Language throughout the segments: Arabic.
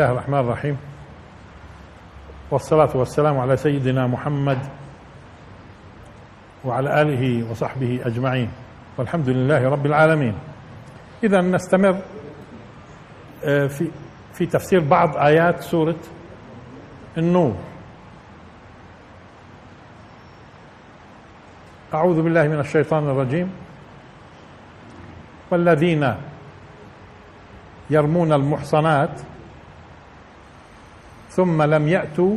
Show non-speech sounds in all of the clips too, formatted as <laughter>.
الله الرحمن الرحيم. والصلاة والسلام على سيدنا محمد وعلى آله وصحبه أجمعين. والحمد لله رب العالمين. إذا نستمر آه، في في تفسير بعض آيات سورة النور. أعوذ بالله من الشيطان الرجيم. والذين يرمون المحصنات ثم لم يأتوا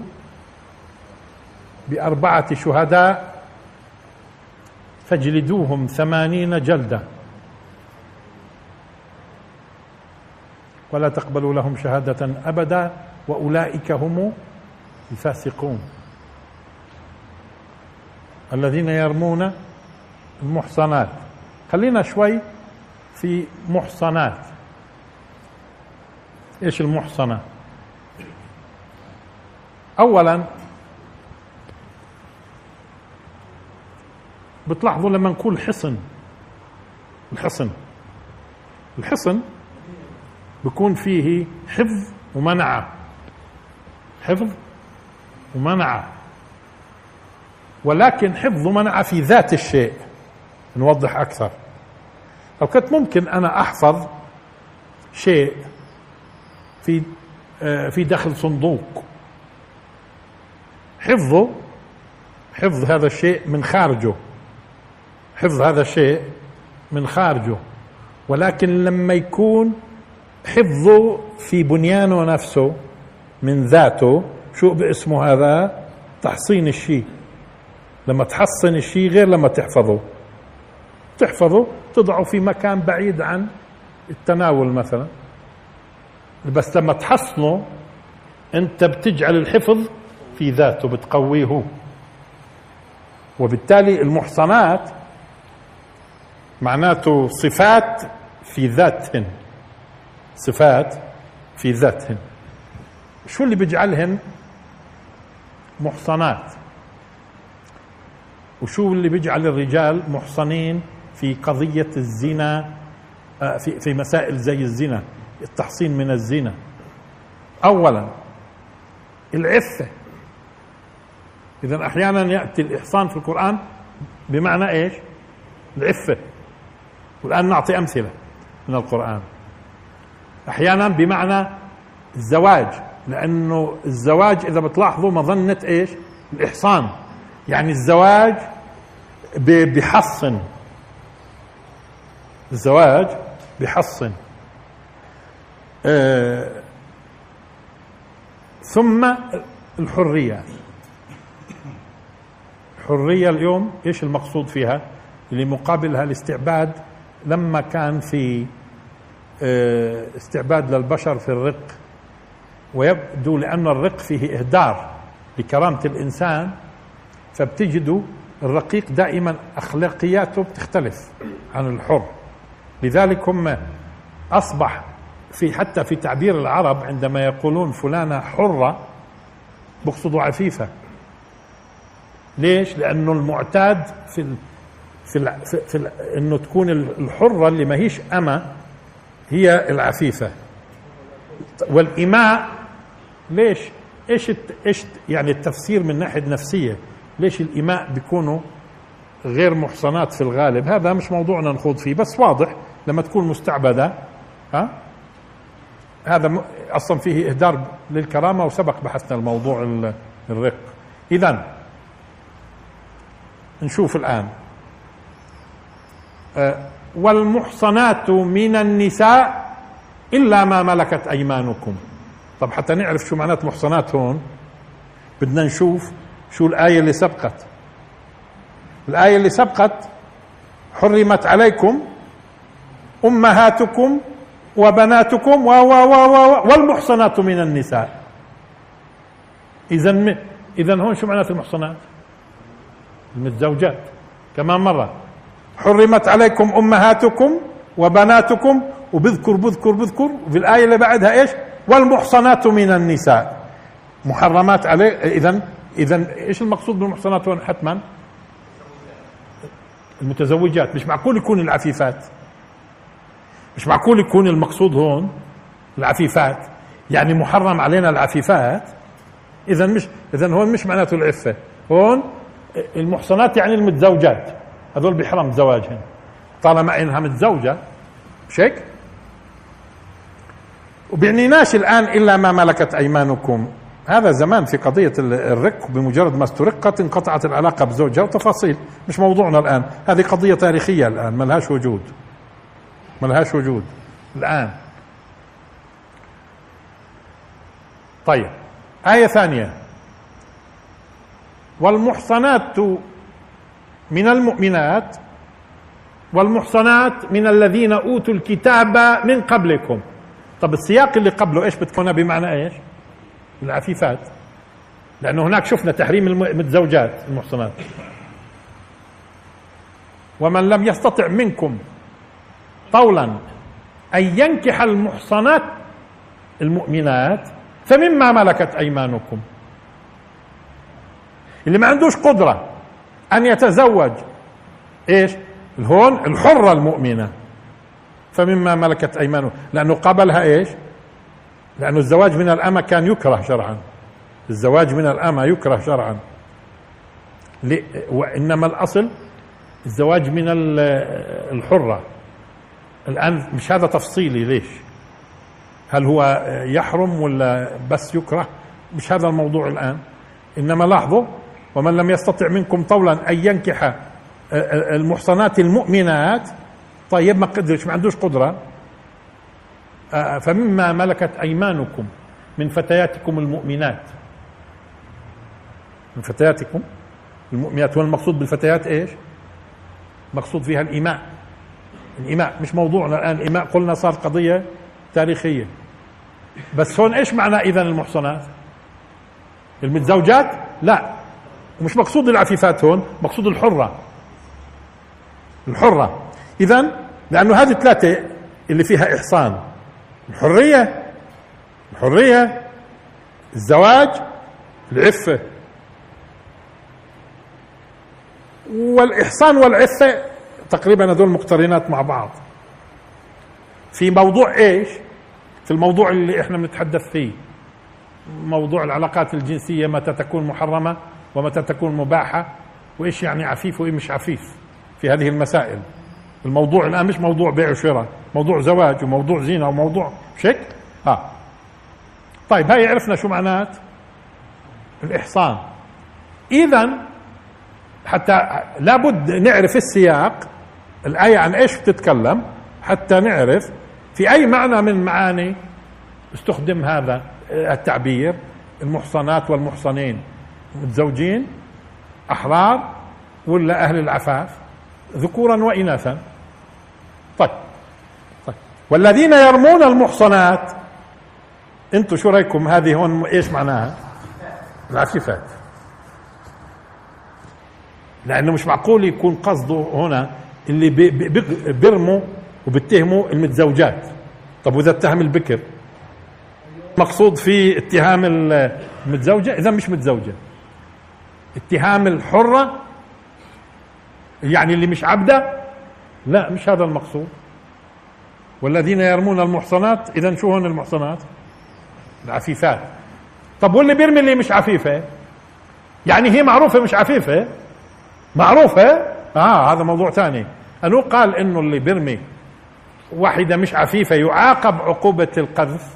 بأربعة شهداء فاجلدوهم ثمانين جلدة. ولا تقبلوا لهم شهادة أبدا وأولئك هم الفاسقون. الذين يرمون المحصنات. خلينا شوي في محصنات. إيش المحصنة؟ اولا بتلاحظوا لما نقول حصن الحصن الحصن بيكون فيه حفظ ومنعة حفظ ومنعة ولكن حفظ ومنعة في ذات الشيء نوضح أكثر. لو كنت ممكن أنا أحفظ شيء في آه، في داخل صندوق. حفظه حفظ هذا الشيء من خارجه. حفظ هذا الشيء من خارجه. ولكن لما يكون حفظه في بنيانه نفسه من ذاته شو باسمه هذا؟ تحصين الشيء. لما تحصن الشيء غير لما تحفظه. تحفظه تضعه في مكان بعيد عن التناول مثلا. بس لما تحصنه انت بتجعل الحفظ في ذاته بتقويه وبالتالي المحصنات معناته صفات في ذاتهن. صفات في ذاتهن. شو اللي بيجعلهن محصنات؟ وشو اللي بيجعل الرجال محصنين في قضية الزنا آه، في في مسائل زي الزنا التحصين من الزنا؟ أولا العفة. إذا أحيانا يأتي الإحصان في القرآن بمعنى إيش؟ العفة والآن نعطي أمثلة من القرآن. أحيانا بمعنى الزواج لأنه الزواج إذا بتلاحظوا مظنة إيش؟ الإحصان. يعني الزواج بحصن الزواج بحصن آه ثم الحرية. الحرية اليوم إيش المقصود فيها؟ اللي مقابلها الاستعباد لما كان في آه استعباد للبشر في الرق. ويبدو لأن الرق فيه إهدار لكرامة الإنسان فبتجدوا الرقيق دائما أخلاقياته بتختلف عن الحر. لذلك هم أصبح في حتى في تعبير العرب عندما يقولون فلانة حرة بقصدوا عفيفة. ليش؟ لأنه المعتاد في ال في ال في, في ال إنه تكون الحرة اللي ما هيش أما هي العفيفة. والإماء ليش؟ إيش إيش يعني التفسير من ناحية نفسية؟ ليش الإماء بيكونوا غير محصنات في الغالب؟ هذا مش موضوعنا نخوض فيه بس واضح لما تكون مستعبدة ها؟ هذا أصلا فيه إهدار للكرامة وسبق بحثنا الموضوع الرق. اذا نشوف الآن. أه، والمحصنات من النساء إلا ما ملكت أيمانكم. طب حتى نعرف شو معنات محصنات هون. بدنا نشوف شو الآية اللي سبقت. الآية اللي سبقت حرمت عليكم أمهاتكم وبناتكم و و و والمحصنات من النساء. اذا اذا هون شو معنات المحصنات؟ المتزوجات كمان مرة. حرمت عليكم أمهاتكم وبناتكم وبذكر بذكر بذكر. في الآية اللي بعدها إيش؟ والمحصنات من النساء. محرمات عليه إذا إذا إيش المقصود بالمحصنات هون حتما؟ المتزوجات. مش معقول يكون العفيفات. مش معقول يكون المقصود هون العفيفات. يعني محرم علينا العفيفات. إذا مش إذا هون مش معناته العفة. هون المحصنات يعني المتزوجات. هذول بيحرم زواجهن طالما إنها متزوجة مش هيك؟ وبعنيناش الآن إلا ما ملكت أيمانكم. هذا زمان في قضية الرق بمجرد ما استرقت انقطعت العلاقة بزوجها وتفاصيل. مش موضوعنا الآن. هذه قضية تاريخية الآن ما لهاش وجود. ما لهاش وجود. الآن. طيب. آية ثانية. والمحصنات من المؤمنات والمحصنات من الذين أوتوا الكتاب من قبلكم. طب السياق اللي قبله إيش بتكون؟ بمعنى إيش؟ العفيفات. لأنه هناك شفنا تحريم المتزوجات المحصنات. ومن لم يستطع منكم طولا أن ينكح المحصنات المؤمنات فمما ملكت أيمانكم. اللي ما عندوش قدرة أن يتزوج إيش؟ هون الحرة المؤمنة. فمما ملكت أيمانه. لأنه قبلها إيش؟ لأنه الزواج من الأمة كان يكره شرعا. الزواج من الأمة يكره شرعا. وإنما الأصل الزواج من الحرة. الآن مش هذا تفصيلي ليش؟ هل هو يحرم ولا بس يكره؟ مش هذا الموضوع الآن. إنما لاحظوا ومن لم يستطع منكم طولا أن ينكح المحصنات المؤمنات طيب ما قدرش ما عندوش قدرة. آه، فمما ملكت أيمانكم من فتياتكم المؤمنات. من فتياتكم المؤمنات. والمقصود بالفتيات إيش؟ مقصود فيها الإيماء. الإيماء مش موضوعنا الآن. الإيماء قلنا صار قضية تاريخية. بس هون إيش معنى إذا المحصنات؟ المتزوجات؟ لا. ومش مقصود العفيفات هون مقصود الحرة. الحرة. إذا لأنه هذه ثلاثة اللي فيها إحصان. الحرية الحرية الزواج العفة. والإحصان والعفة تقريبا هذول مقترنات مع بعض. في موضوع إيش؟ في الموضوع اللي إحنا بنتحدث فيه. موضوع العلاقات الجنسية متى تكون محرمة؟ ومتى تكون مباحة وإيش يعني عفيف وإيش مش عفيف في هذه المسائل. الموضوع الآن مش موضوع بيع وشراء موضوع زواج وموضوع زينة وموضوع شك؟ آه. طيب هاي عرفنا شو معنات؟ الإحصان. اذا حتى لابد نعرف السياق الآية عن إيش بتتكلم حتى نعرف في أي معنى من معاني استخدم هذا التعبير المحصنات والمحصنين. متزوجين أحرار ولا أهل العفاف؟ ذكورا واناثا. طيب طيب. والذين يرمون المحصنات أنتم شو رأيكم؟ هذه هون إيش معناها؟ العفيفات لأنه مش معقول يكون قصده هنا اللي بيرموا وبيتهموا المتزوجات. طب وإذا اتهم البكر؟ مقصود في اتهام المتزوجة؟ إذا مش متزوجة. اتهام الحرة يعني اللي مش عبدة لا مش هذا المقصود. والذين يرمون المحصنات اذا شو هون المحصنات؟ العفيفات طب واللي بيرمي اللي مش عفيفة؟ يعني هي معروفة مش عفيفة؟ معروفة؟ آه هذا موضوع ثاني. انه قال إنه اللي بيرمي واحدة مش عفيفة يعاقب عقوبة القذف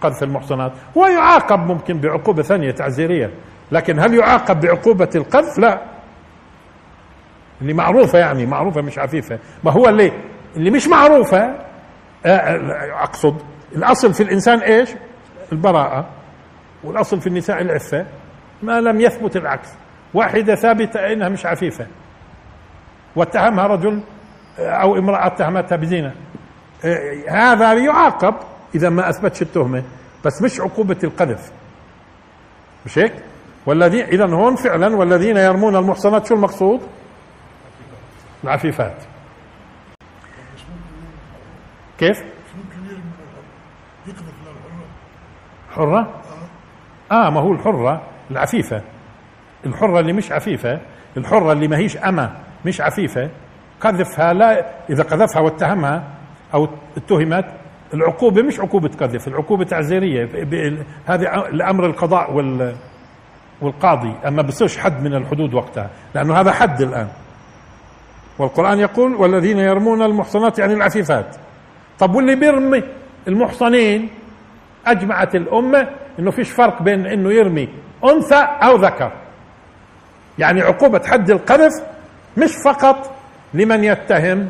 قذف المحصنات ويعاقب ممكن بعقوبة ثانية تعزيرية. لكن هل يعاقب بعقوبة القذف؟ لا. اللي معروفة يعني معروفة مش عفيفة. ما هو اللي اللي مش معروفة آه، آه، أقصد الأصل في الإنسان إيش؟ البراءة. والأصل في النساء العفة. ما لم يثبت العكس. واحدة ثابتة إنها مش عفيفة. واتهمها رجل آه، أو امرأة اتهمتها بزنا هذا يعاقب إذا ما أثبتش التهمة. بس مش عقوبة القذف. مش هيك؟ والذين إذا هون فعلا والذين يرمون المحصنات شو المقصود؟ العفيفات كيف؟ حرة؟ آه ما هو الحرة العفيفة الحرة اللي مش عفيفة الحرة اللي ما هيش أما مش عفيفة قذفها لا إذا قذفها واتهمها أو اتهمت العقوبة مش عقوبة قذف العقوبة تعزيرية هذه الأمر القضاء وال والقاضي أما بصيرش حد من الحدود وقتها لأنه هذا حد الآن. والقرآن يقول والذين يرمون المحصنات يعني العفيفات طب واللي بيرمي المحصنين؟ أجمعت الأمة إنه فيش فرق بين إنه يرمي أنثى أو ذكر. يعني عقوبة حد القذف مش فقط لمن يتهم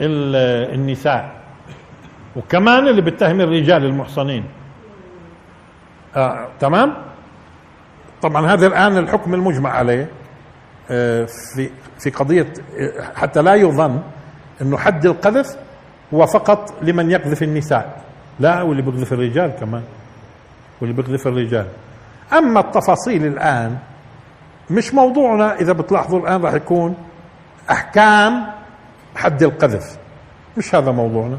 النساء وكمان اللي بيتهم الرجال المحصنين. آه تمام؟ طبعا هذا الآن الحكم المجمع عليه آه في في قضية حتى لا يظن إنه حد القذف هو فقط لمن يقذف النساء. لا واللي بيقذف الرجال كمان واللي بيقذف الرجال. أما التفاصيل الآن مش موضوعنا إذا بتلاحظوا الآن راح يكون أحكام حد القذف. مش هذا موضوعنا.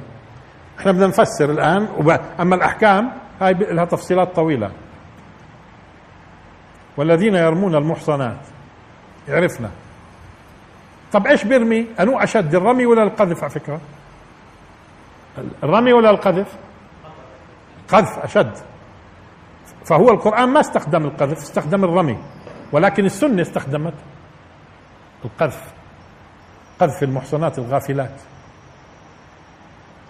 إحنا بدنا نفسر الآن أما الأحكام هاي لها تفصيلات طويلة. والذين يرمون المحصنات. عرفنا. طب إيش بيرمي؟ أنو أشد الرمي ولا القذف على فكرة؟ الرمي ولا القذف؟ قذف أشد. فهو القرآن ما استخدم القذف استخدم الرمي ولكن السنة استخدمت القذف قذف المحصنات الغافلات.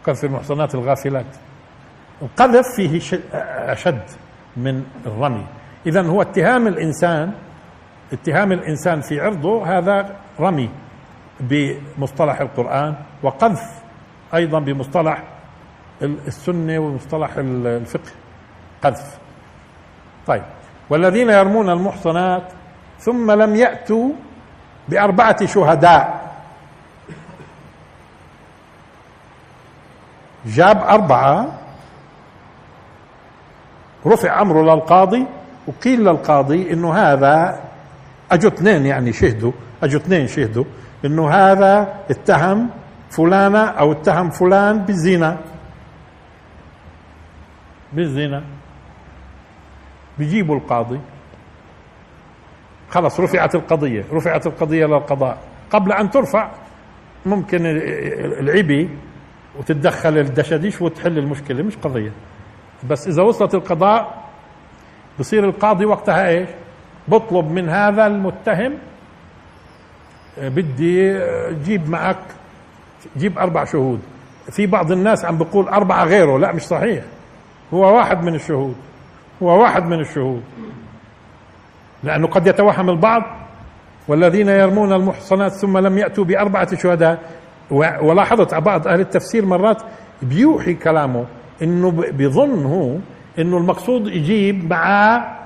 قذف المحصنات الغافلات. القذف فيه أشد من الرمي. إذا هو اتهام الإنسان اتهام الإنسان في عرضه هذا رمي بمصطلح القرآن وقذف أيضا بمصطلح السنة ومصطلح الفقه قذف. طيب. والذين يرمون المحصنات ثم لم يأتوا بأربعة شهداء. جاب أربعة رفع أمره للقاضي وقيل للقاضي إنه هذا أجوا اثنين يعني شهدوا أجوا اثنين شهدوا إنه هذا اتهم فلانة أو اتهم فلان بالزنا. بالزنا. بيجيبوا القاضي. خلص رفعت القضية رفعت القضية للقضاء. قبل أن ترفع ممكن العبي وتتدخل الدشاديش وتحل المشكلة مش قضية. بس إذا وصلت القضاء بصير القاضي وقتها إيش؟ بطلب من هذا المتهم آه، بدي آه، جيب معك جيب أربع شهود. في بعض الناس عم بيقول أربعة غيره لا مش صحيح. هو واحد من الشهود هو واحد من الشهود. لأنه قد يتوهم البعض والذين يرمون المحصنات ثم لم يأتوا بأربعة شهداء. ولاحظت بعض أهل التفسير مرات بيوحي كلامه إنه بظن هو إنه المقصود يجيب معاه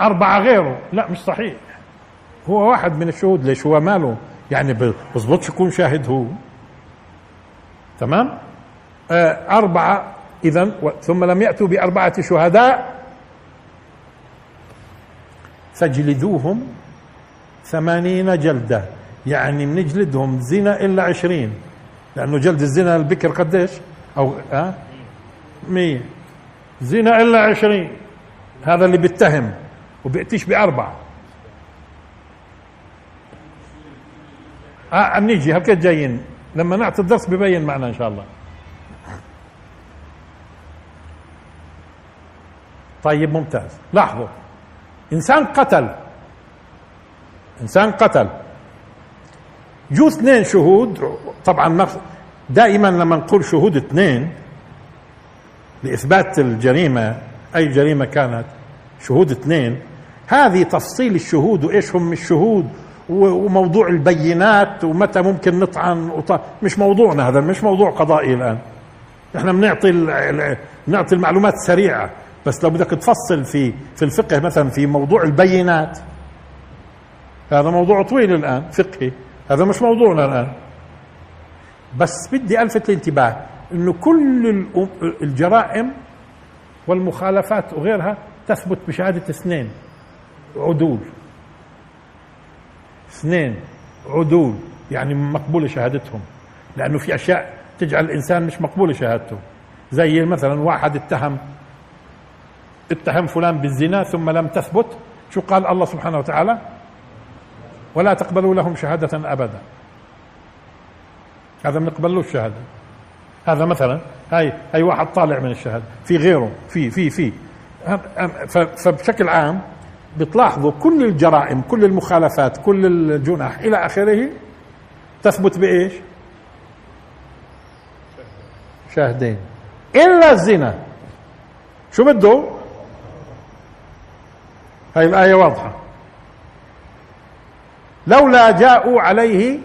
أربعة غيره. لا مش صحيح. هو واحد من الشهود ليش هو ماله؟ يعني بزبطش يكون شاهد هو. تمام؟ آه أربعة إذا ثم لم يأتوا بأربعة شهداء فاجلدوهم ثمانين جلدة. يعني بنجلدهم زنا إلا عشرين. لأنه جلد الزنا البكر قديش؟ أو ها مية. زنا إلا عشرين. هذا اللي بيتهم وبيأتيش بأربعة. آه نيجي هلكت جايين؟ لما نعطي الدرس ببين معنا إن شاء الله. طيب ممتاز. لاحظوا إنسان قتل. إنسان قتل. جو اثنين شهود طبعا دائما لما نقول شهود اثنين لإثبات الجريمة أي جريمة كانت شهود اثنين. هذه تفصيل الشهود وإيش هم الشهود وموضوع البينات ومتى ممكن نطعن مش موضوعنا هذا مش موضوع قضائي الآن. إحنا بنعطي بنعطي المعلومات سريعة بس لو بدك تفصل في في الفقه مثلا في موضوع البينات. هذا موضوع طويل الآن فقهي. هذا مش موضوعنا الآن. بس بدي ألفت الانتباه. أنه كل الجرائم والمخالفات وغيرها تثبت بشهادة اثنين عدول. اثنين عدول يعني مقبولة شهادتهم. لأنه في أشياء تجعل الإنسان مش مقبولة شهادته. زي مثلا واحد اتهم اتهم فلان بالزنا ثم لم تثبت شو قال الله سبحانه وتعالى؟ ولا تقبلوا لهم شهادة أبدا. هذا ما نقبل له الشهادة هذا مثلا هاي هاي واحد طالع من الشهاده في غيره في في في. فبشكل عام بتلاحظوا كل الجرائم كل المخالفات كل الجنح إلى آخره تثبت بإيش؟ شاهدين إلا الزنا. شو بده؟ هاي الآية واضحة. لولا جاءوا عليه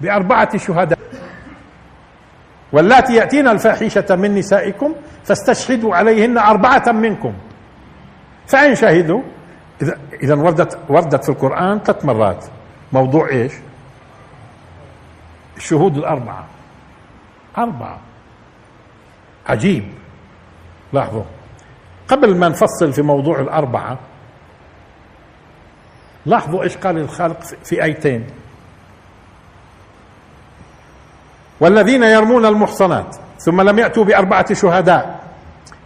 بأربعة شهداء. واللاتي يأتين الفاحشة من نسائكم فاستشهدوا عليهن أربعة منكم. فإن شهدوا إذا إذا وردت وردت في القرآن ثلاث مرات. موضوع إيش؟ الشهود الأربعة. أربعة. عجيب. لاحظوا. قبل ما نفصل في موضوع الأربعة لاحظوا إيش قال الخالق في آيتين. والذين يرمون المحصنات ثم لم يأتوا بأربعة شهداء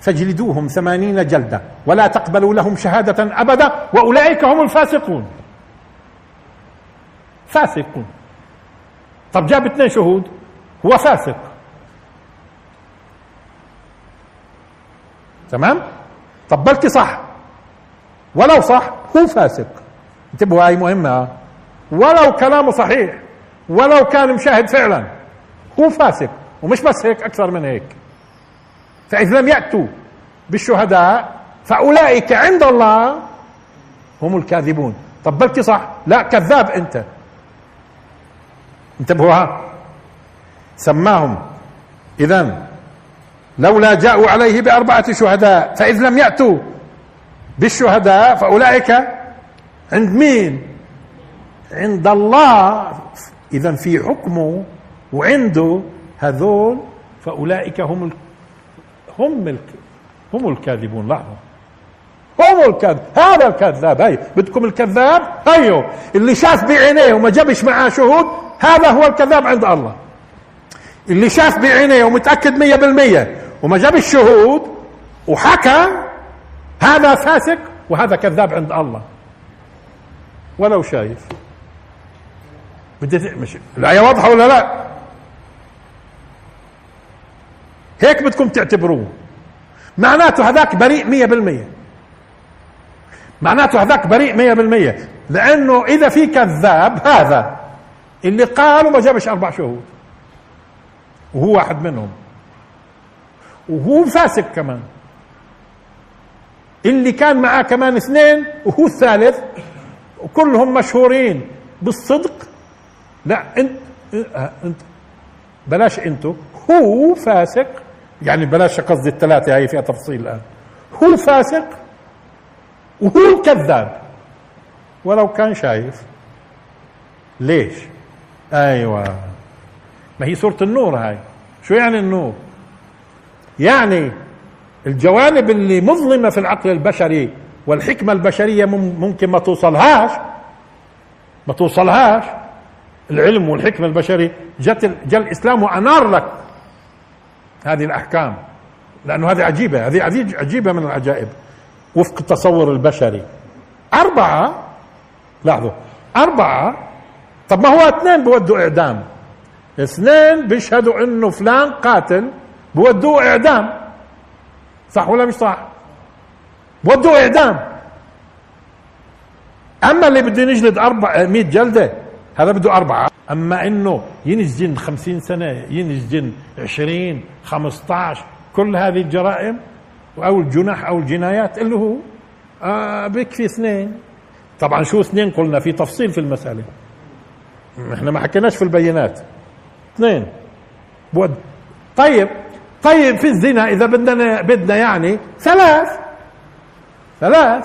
فاجلدوهم ثمانين جلدة ولا تقبلوا لهم شهادة أبدا وأولئك هم الفاسقون. فاسقون. طب جاب اثنين شهود هو فاسق. تمام؟ طب بلكي صح؟ ولو صح هو فاسق. انتبهوا هاي مهمة. ولو كلامه صحيح ولو كان مشاهد فعلا. هو فاسق ومش بس هيك أكثر من هيك. فإذا لم يأتوا بالشهداء فأولئك عند الله هم الكاذبون. طب بلكي صح؟ لا كذاب أنت. انتبهوا ها. سماهم. إذا لولا جاءوا عليه بأربعة شهداء فإذ لم يأتوا بالشهداء فأولئك عند مين؟ عند الله. اذا في حكمه وعنده هذول فأولئك هم ال... هم ال... هم الكاذبون. لاحظوا. هم الكذب هذا الكذاب. هي بدكم الكذاب؟ هيو. اللي شاف بعينيه وما جابش معاه شهود هذا هو الكذاب عند الله. اللي شاف بعينيه ومتأكد مية بالمية وما جاب الشهود وحكى هذا فاسق وهذا كذاب عند الله. ولو شايف. بدي مش الآية واضحة ولا لا؟ هيك بدكم تعتبروه. معناته هذاك بريء مية بالمية. معناته هذاك بريء مية بالمية. لأنه إذا في كذاب هذا اللي قال وما جابش أربع شهود. وهو واحد منهم. وهو فاسق كمان. اللي كان معاه كمان اثنين وهو الثالث وكلهم مشهورين بالصدق. لا انت انت بلاش انتو. هو فاسق. يعني بلاش قصدي الثلاثة هاي فيها تفصيل الآن. هو فاسق وهو كذاب ولو كان شايف. ليش؟ أيوه. ما هي سورة النور هاي. شو يعني النور؟ يعني الجوانب اللي مظلمة في العقل البشري والحكمة البشرية ممكن ما توصلهاش. ما توصلهاش. العلم والحكمة البشرية. جت جاء الإسلام وأنار لك. هذه الأحكام. لأنه هذه عجيبة هذه عجيبة من العجائب. وفق التصور البشري. أربعة لاحظوا أربعة طب ما هو اثنين بودوا إعدام. اثنين بيشهدوا إنه فلان قاتل بودوه إعدام. صح ولا مش صح؟ ودوا إعدام. أما اللي بده ينجلد أربع 100 جلدة هذا بده أربعة. أما إنه ينسجن 50 سنة ينسجن 20 15 كل هذه الجرائم أو الجنح أو الجنايات اللي هو آه بيكفي اثنين. طبعا شو اثنين؟ قلنا في تفصيل في المسألة. إحنا ما حكيناش في البينات. اثنين. بود. طيب. طيب في الزنا إذا بدنا بدنا يعني ثلاث. ثلاث.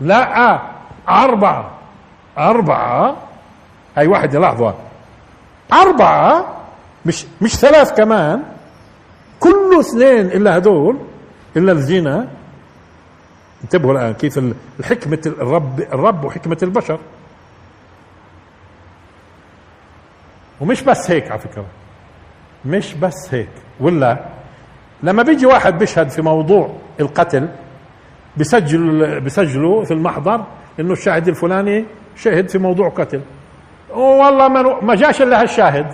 لا أربعة. أربعة. هاي واحدة لحظة. أربعة مش مش ثلاث كمان. كله اثنين إلا هدول إلا الزنا. انتبهوا الآن كيف الحكمة الرب الرب وحكمة البشر. ومش بس هيك على فكرة. مش بس هيك. ولا لما بيجي واحد بيشهد في موضوع القتل بسجل بسجلوا في المحضر إنه الشاهد الفلاني شهد في موضوع قتل. والله ما جاش إلا هالشاهد.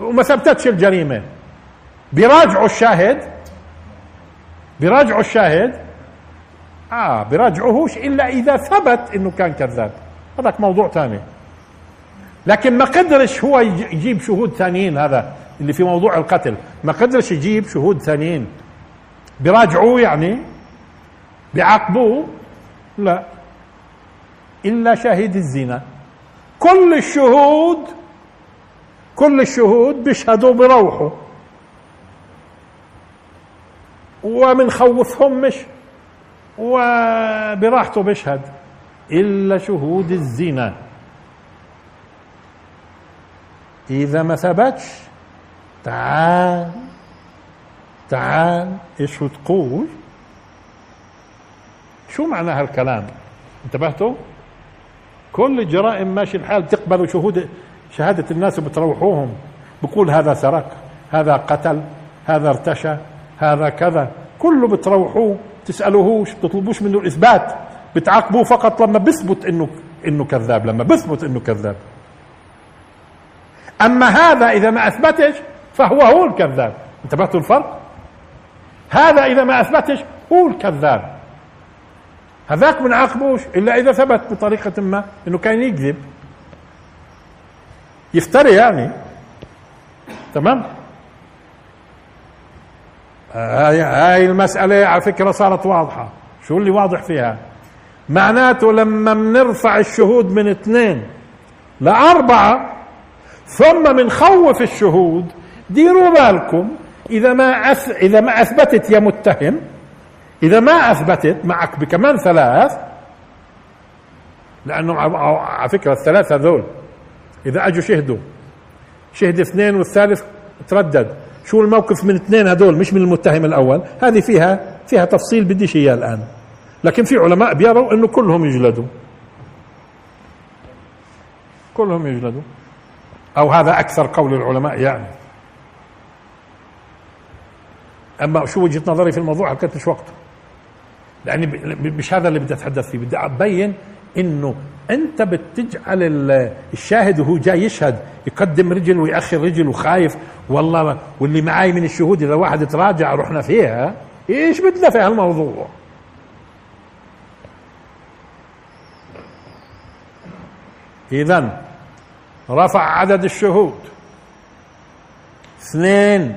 وما ثبتتش الجريمة. بيراجعوا الشاهد. بيراجعوا الشاهد. آه بيراجعوهوش إلا إذا ثبت إنه كان كذاب. هذاك موضوع ثاني. لكن ما قدرش هو يجيب شهود ثانيين هذا اللي في موضوع القتل. ما قدرش يجيب شهود ثانيين. بيراجعوه يعني؟ بيعاقبوه لا. إلا شاهد الزنا. كل الشهود كل الشهود بيشهدوا بروحه. ومن خوفهم مش وبراحته بيشهد إلا شهود الزنا. إذا ما ثبتش تعال تعال إيش تقول؟ شو معنى هالكلام؟ انتبهتوا؟ كل الجرائم ماشي الحال تقبلوا شهود شهادة الناس وبتروحوهم بقول هذا سرق هذا قتل هذا ارتشى هذا كذا. كله بتروحوه تسألوهوش بتطلبوش منه الإثبات؟ بتعاقبوه فقط لما بثبت إنه إنه كذاب لما بثبت إنه كذاب. أما هذا إذا ما أثبتش فهو هو الكذاب. انتبهتوا الفرق؟ هذا إذا ما أثبتش هو الكذاب. هذاك من عاقبوش إلا إذا ثبت بطريقة ما إنه كان يكذب. يفتري يعني. تمام؟ هاي هاي المسألة على فكرة صارت واضحة. شو اللي واضح فيها؟ معناته لما بنرفع الشهود من اثنين لأربعة ثم بنخوف الشهود ديروا بالكم إذا ما أث... إذا ما أثبتت يا متهم إذا ما أثبتت معك بكمان ثلاث لأنه على فكرة الثلاثة هذول. إذا أجوا شهدوا. شهد اثنين والثالث تردد. شو الموقف من اثنين هذول؟ مش من المتهم الأول. هذه فيها فيها تفصيل بديش إياه الآن. لكن في علماء بيروا أنه كلهم يجلدوا. كلهم يجلدوا. أو هذا أكثر قول العلماء يعني. أما شو وجهة نظري في الموضوع؟ حكيتش وقته. لاني مش هذا اللي بدي أتحدث فيه بدي أبين إنه أنت بتجعل الشاهد وهو جاي يشهد يقدم رجل ويأخر رجل وخايف والله واللي معاي من الشهود إذا واحد تراجع رحنا فيها إيش بدنا في هالموضوع؟ اذا رفع عدد الشهود. اثنين.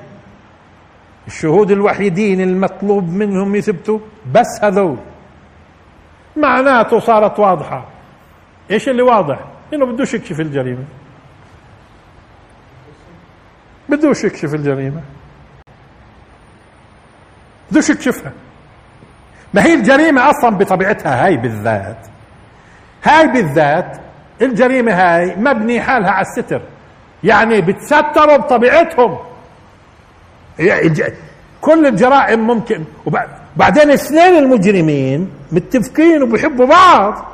الشهود الوحيدين المطلوب منهم يثبتوا؟ بس هذول. معناته صارت واضحة. إيش اللي واضح؟ إنه بدوش يكشف الجريمة. بدوش يكشف الجريمة. بدوش يكشفها. ما هي الجريمة أصلا بطبيعتها هاي بالذات. هاي بالذات الجريمة هاي مبني حالها على الستر. يعني بتستروا بطبيعتهم. كل الجرائم ممكن. وبعدين اثنين المجرمين متفقين وبيحبوا بعض.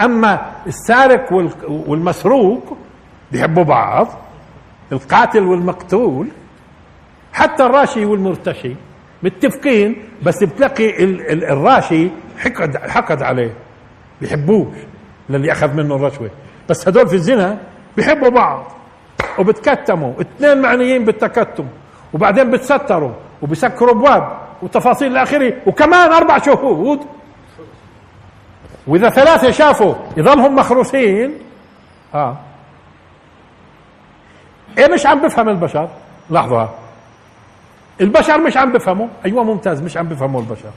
أما السارق والمسروق بيحبوا بعض القاتل والمقتول حتى الراشي والمرتشي متفقين بس بتلاقي الراشي حقد حقد عليه. بيحبوش للي أخذ منه الرشوة. بس هدول في الزنا بيحبوا بعض وبتكتموا. اثنين معنيين بالتكتم. وبعدين بتستروا وبسكروا ابواب وتفاصيل الاخره وكمان أربع شهود. وإذا ثلاثة شافوا يضلهم مخروسين. آه. إيه مش عم بفهم البشر؟ لحظة. البشر مش عم بفهموا؟ أيوه ممتاز مش عم بفهموا البشر.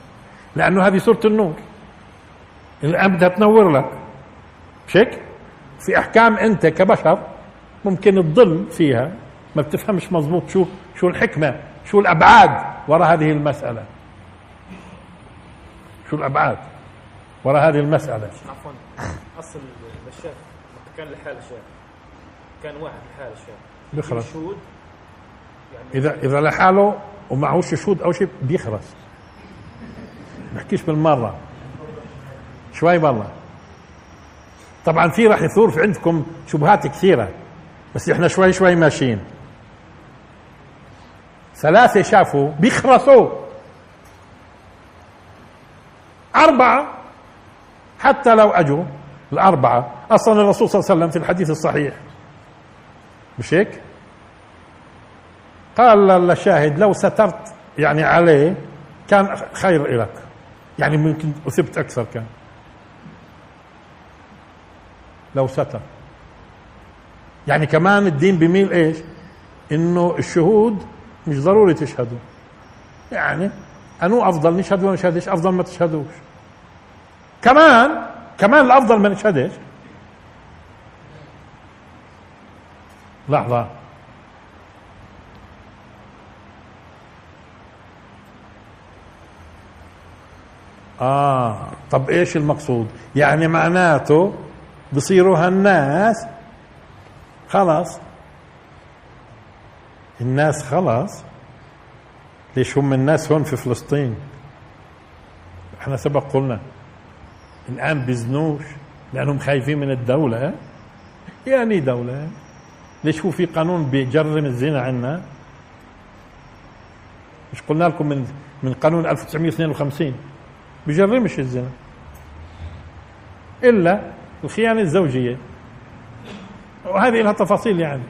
لأنه هذه سورة النور. الآن بدها تنور لك. مش هيك في أحكام أنت كبشر ممكن تضل فيها. ما بتفهمش مزبوط شو شو الحكمة شو الأبعاد وراء هذه المسألة. شو الأبعاد وراء هذه المسألة. عفوا. أصل الشاف كان لحال الشاف كان واحد لحال الشاف بيخرس شهود يعني إذا إذا لحاله ومعهوش شهود أو شيء بيخرس بحكيش بالمرة. شوي بالله. طبعا في راح يثور في عندكم شبهات كثيرة بس إحنا شوي شوي ماشيين. ثلاثة شافوا بيخرسوا أربعة حتى لو أجوا الأربعة. أصلا الرسول صلى الله عليه وسلم في الحديث الصحيح. مش هيك؟ قال للشاهد لو سترت يعني عليه كان خير لك يعني ممكن أثبت أكثر كان. لو ستر. يعني كمان الدين بميل إيش؟ إنه الشهود مش ضروري تشهدوا. يعني انو أفضل نشهد ولا نشهدش؟ أفضل ما تشهدوش. كمان كمان الأفضل ما نشهدش. لحظة. آه. طب إيش المقصود؟ يعني معناته بصيروا هالناس خلاص. الناس خلاص. ليش هم الناس هون في فلسطين؟ إحنا سبق قلنا الآن بيزنوش لأنهم خايفين من الدولة. يعني دولة. ليش هو في قانون بيجرم الزنا عندنا مش قلنا لكم من من قانون 1952 بيجرمش الزنا. إلا الخيانة الزوجية. وهذه لها تفاصيل يعني.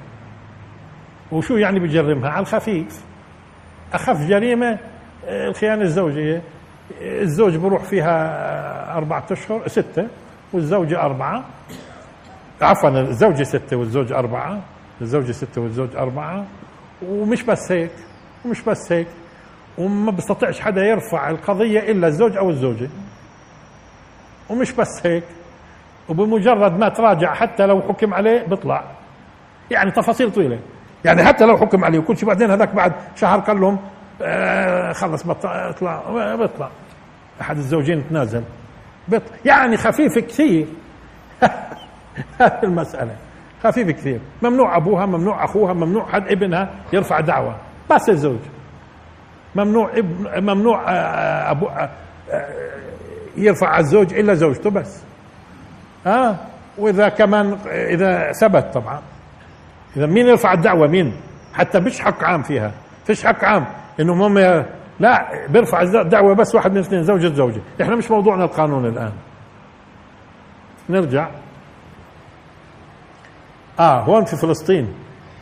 وشو يعني بجرمها؟ على الخفيف. أخف جريمة آه، الخيانة الزوجية. الزوج بروح فيها أربعة أشهر ستة والزوجة أربعة. عفوا الزوجة ستة والزوج أربعة. الزوجة ستة والزوج أربعة. ومش بس هيك ومش بس هيك. وما بيستطيعش حدا يرفع القضية إلا الزوج أو الزوجة. ومش بس هيك. وبمجرد ما تراجع حتى لو حكم عليه بيطلع يعني تفاصيل طويلة. يعني حتى لو حكم عليه وكل شيء بعدين هذاك بعد شهر قال لهم آه خلص بطلع. بيطلع أحد الزوجين تنازل. بيطلع يعني خفيف كثير. <laughs> هذه المسألة. خفيف كثير. ممنوع أبوها ممنوع أخوها ممنوع حد ابنها يرفع دعوة. بس الزوج. ممنوع ابن ممنوع آه، آه، أبو يرفع على الزوج إلا زوجته بس. آه وإذا كمان إذا ثبت طبعا. إذا مين يرفع الدعوة؟ مين؟ حتى مش حق عام فيها. فيش حق عام. إنه هم لا بيرفع الدعوه بس واحد من اثنين زوجة زوجة. إحنا مش موضوعنا القانون الآن. نرجع. آه هون في فلسطين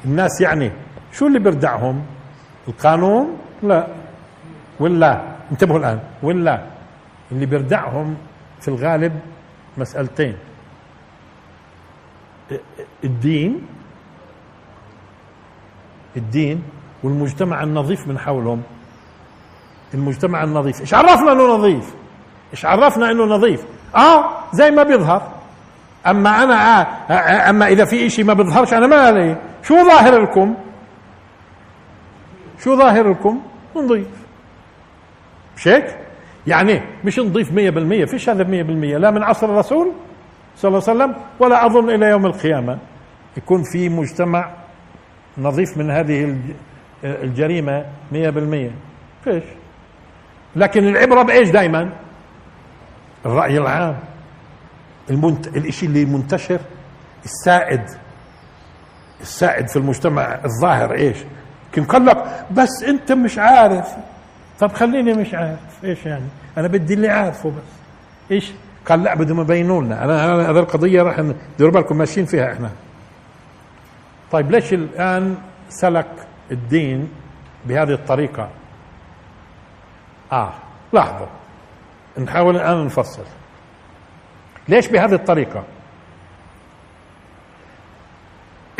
الناس يعني شو اللي بيردعهم؟ القانون؟ لا. ولا. انتبهوا الآن. ولا. اللي بيردعهم في الغالب مسألتين. الدين الدين والمجتمع النظيف من حولهم. المجتمع النظيف. إيش عرفنا إنه نظيف؟ إيش عرفنا إنه نظيف؟ آه زي ما بيظهر. أما أنا آه أما إذا في إشي ما بيظهرش أنا ما علي شو ظاهر لكم؟ شو ظاهر لكم؟ نضيف مش هيك يعني مش مية بالمية فيش هذا مية بالمية. لا من عصر الرسول صلى الله عليه وسلم ولا أظن إلى يوم القيامة. يكون في مجتمع نظيف من هذه الجريمة مية بالمية. فيش. لكن العبرة بإيش دايما؟ الرأي العام. المنت... الإشي اللي منتشر السائد السائد في المجتمع الظاهر إيش؟ يمكن قال لك بس أنت مش عارف. طب خليني مش عارف. إيش يعني؟ أنا بدي اللي عارفه بس. إيش؟ قال لا بدهم يبينوا لنا. أنا هذا القضية راح ديروا بالكم ماشيين فيها إحنا. طيب ليش الآن سلك الدين بهذه الطريقة؟ آه لاحظوا نحاول الآن نفصل. ليش بهذه الطريقة؟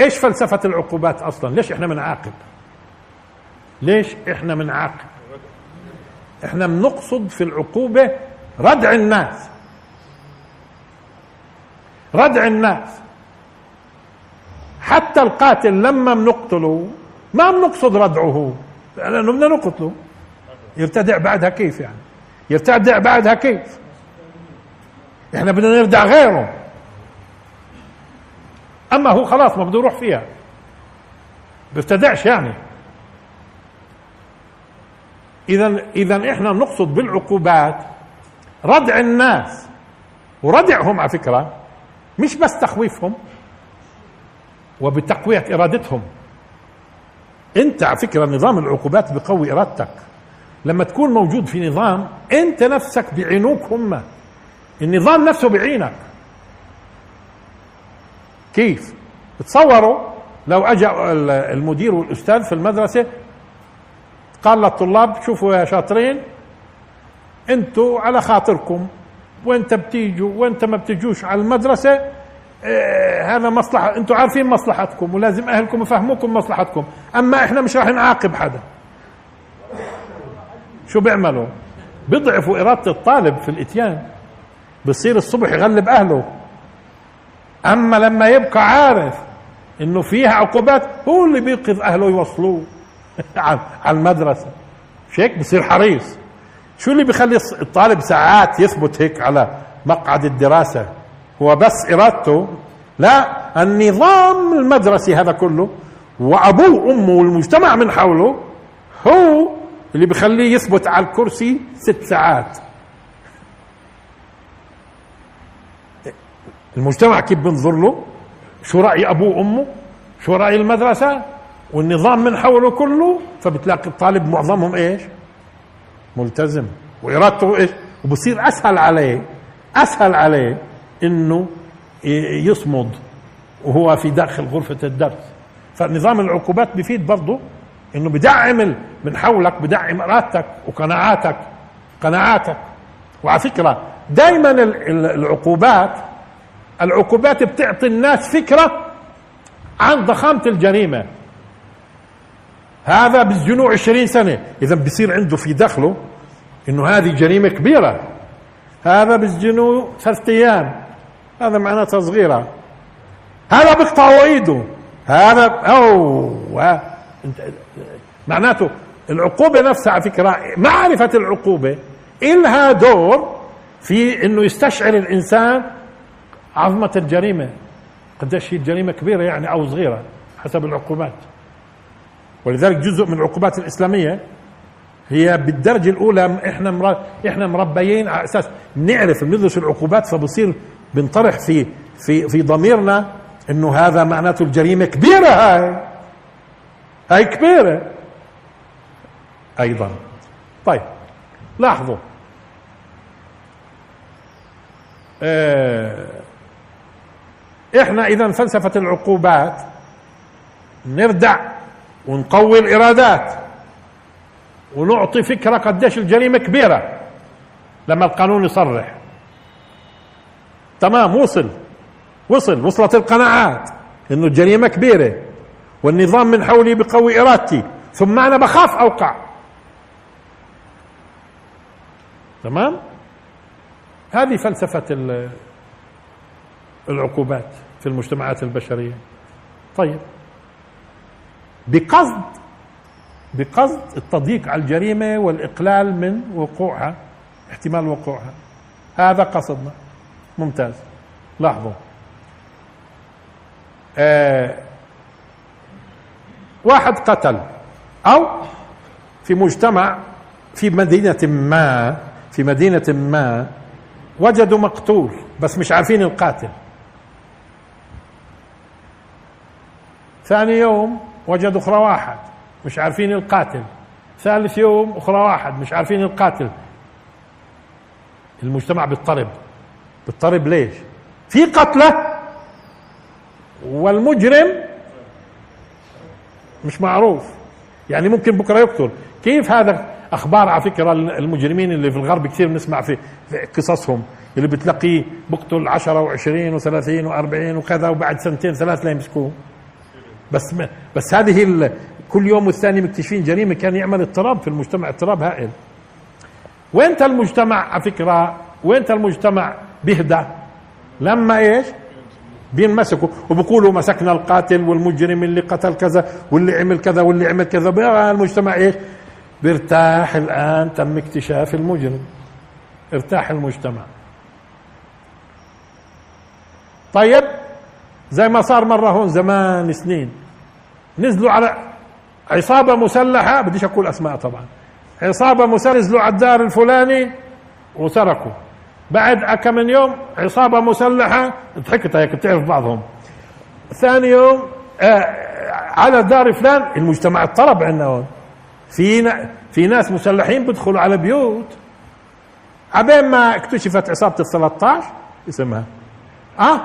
إيش فلسفة العقوبات أصلا؟ ليش إحنا بنعاقب ليش إحنا بنعاقب إحنا بنقصد في العقوبة ردع الناس. ردع الناس. حتى القاتل لما بنقتله ما بنقصد ردعه لأنه بدنا نقتله. يرتدع بعدها كيف يعني؟ يرتدع بعدها كيف؟ إحنا بدنا نردع غيره. أما هو خلاص ما بده يروح فيها. بيرتدعش يعني. اذا اذا إحنا نقصد بالعقوبات ردع الناس. وردعهم على فكرة مش بس تخويفهم. وبتقوية إرادتهم. أنت على فكرة نظام العقوبات بقوي إرادتك. لما تكون موجود في نظام أنت نفسك بعينوك هم. النظام نفسه بعينك. كيف؟ تصوروا لو اجى المدير والأستاذ في المدرسة قال للطلاب شوفوا يا شاطرين أنتوا على خاطركم. وأنت بتيجوا وأنت ما بتجوش على المدرسة هذا مصلحة. أنتوا عارفين مصلحتكم ولازم أهلكم يفهموكم مصلحتكم. أما إحنا مش راح نعاقب حدا. شو بيعملوا؟ بيضعفوا إرادة الطالب في الإتيان. بصير الصبح يغلب أهله. أما لما يبقى عارف إنه فيها عقوبات هو اللي بينقذ أهله يوصلوه <laughs> على المدرسة. مش هيك؟ بصير حريص. شو اللي بيخلي الطالب ساعات يثبت هيك على مقعد الدراسة؟ هو بس إرادته لا النظام المدرسي هذا كله وأبوه وأمه والمجتمع من حوله هو اللي بيخليه يثبت على الكرسي ست ساعات. المجتمع كيف بنظر له؟ شو رأي أبوه وأمه؟ شو رأي المدرسة؟ والنظام من حوله كله؟ فبتلاقي الطالب معظمهم إيش؟ ملتزم. وإرادته إيش؟ وبصير أسهل عليه أسهل عليه. إنه يصمد وهو في داخل غرفة الدرس. فنظام العقوبات بيفيد برضه إنه بدعم من حولك بدعم ارادتك وقناعاتك قناعاتك. وعلى فكرة دائما العقوبات العقوبات بتعطي الناس فكرة عن ضخامة الجريمة. هذا بسجنوه عشرين سنة. اذا بصير عنده في دخله إنه هذه جريمة كبيرة. هذا بسجنوه ثلاثة أيام. هذا معناتها صغيره هذا بيقطعوا ايده هذا أو معناته العقوبة نفسها على فكرة معرفة العقوبة إلها دور في إنه يستشعر الإنسان عظمة الجريمة. قديش هي الجريمة كبيرة يعني أو صغيرة حسب العقوبات. ولذلك جزء من العقوبات الإسلامية هي بالدرجة الأولى إحنا مر... إحنا مربيين على أساس نعرف بندرس العقوبات فبصير بنطرح في في في ضميرنا إنه هذا معناته الجريمة كبيرة هاي. هاي كبيرة. أيضا. طيب لاحظوا. آه إحنا اذا فلسفة العقوبات نردع ونقوي الإرادات ونعطي فكرة قديش الجريمة كبيرة لما القانون يصرح. تمام وصل. وصل وصلت القناعات. إنه الجريمه كبيرة. والنظام من حولي بقوي إرادتي. ثم أنا بخاف أوقع. تمام؟ هذه فلسفة العقوبات في المجتمعات البشرية. طيب. بقصد بقصد التضييق على الجريمة والإقلال من وقوعها احتمال وقوعها. هذا قصدنا. ممتاز. لاحظوا. آه واحد قتل أو في مجتمع في مدينة ما في مدينة ما وجدوا مقتول بس مش عارفين القاتل. ثاني يوم وجدوا أخرى واحد مش عارفين القاتل. ثالث يوم أخرى واحد مش عارفين القاتل. المجتمع بيضطرب. بيضطرب ليش؟ في قتلة والمجرم مش معروف. يعني ممكن بكرة يقتل. كيف هذا أخبار على فكرة المجرمين اللي في الغرب كثير بنسمع في, في قصصهم؟ اللي بتلاقيه بقتل 10 و20 و30 و40 وكذا وبعد سنتين ثلاث لا يمسكوه. بس ما بس هذه كل يوم والثاني مكتشفين جريمة كان يعمل اضطراب في المجتمع اضطراب هائل. وين المجتمع على فكرة؟ وين المجتمع بيهدى لما إيش؟ بينمسكوا. وبقولوا مسكنا القاتل والمجرم اللي قتل كذا واللي عمل كذا واللي عمل كذا. المجتمع إيش؟ بيرتاح الآن تم اكتشاف المجرم. ارتاح المجتمع. طيب زي ما صار مرة هون زمان سنين. نزلوا على عصابة مسلحة بديش أقول أسماء طبعا. عصابة مسلحة نزلوا على الدار الفلاني وسرقوا بعد كم من يوم عصابة مسلحة ضحكت هيك بتعرف بعضهم. ثاني يوم آه على دار فلان المجتمع اضطرب عندنا هون في في ناس مسلحين بيدخلوا على بيوت. عبين ما اكتشفت عصابة ال 13 اسمها. آه؟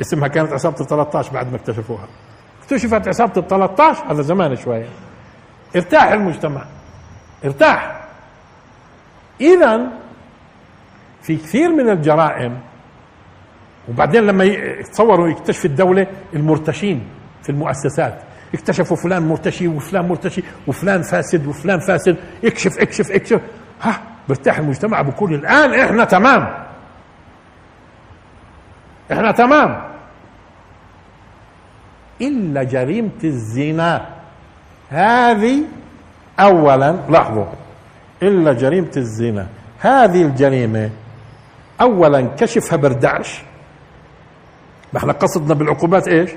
اسمها كانت عصابة ال 13 بعد ما اكتشفوها. اكتشفت عصابة ال 13 هذا زمان شوية. ارتاح المجتمع. ارتاح. اذا في كثير من الجرائم. وبعدين لما يتصوروا يكتشف الدولة المرتشين في المؤسسات. اكتشفوا فلان مرتشي وفلان مرتشي وفلان فاسد وفلان فاسد. اكشف اكشف اكشف. ها برتاح المجتمع بقول الآن إحنا تمام. إحنا تمام. إلا جريمة الزنا. هذه اولا لاحظوا إلا جريمة الزنا. هذه الجريمة اولا كشفها بردعش ما إحنا قصدنا بالعقوبات إيش؟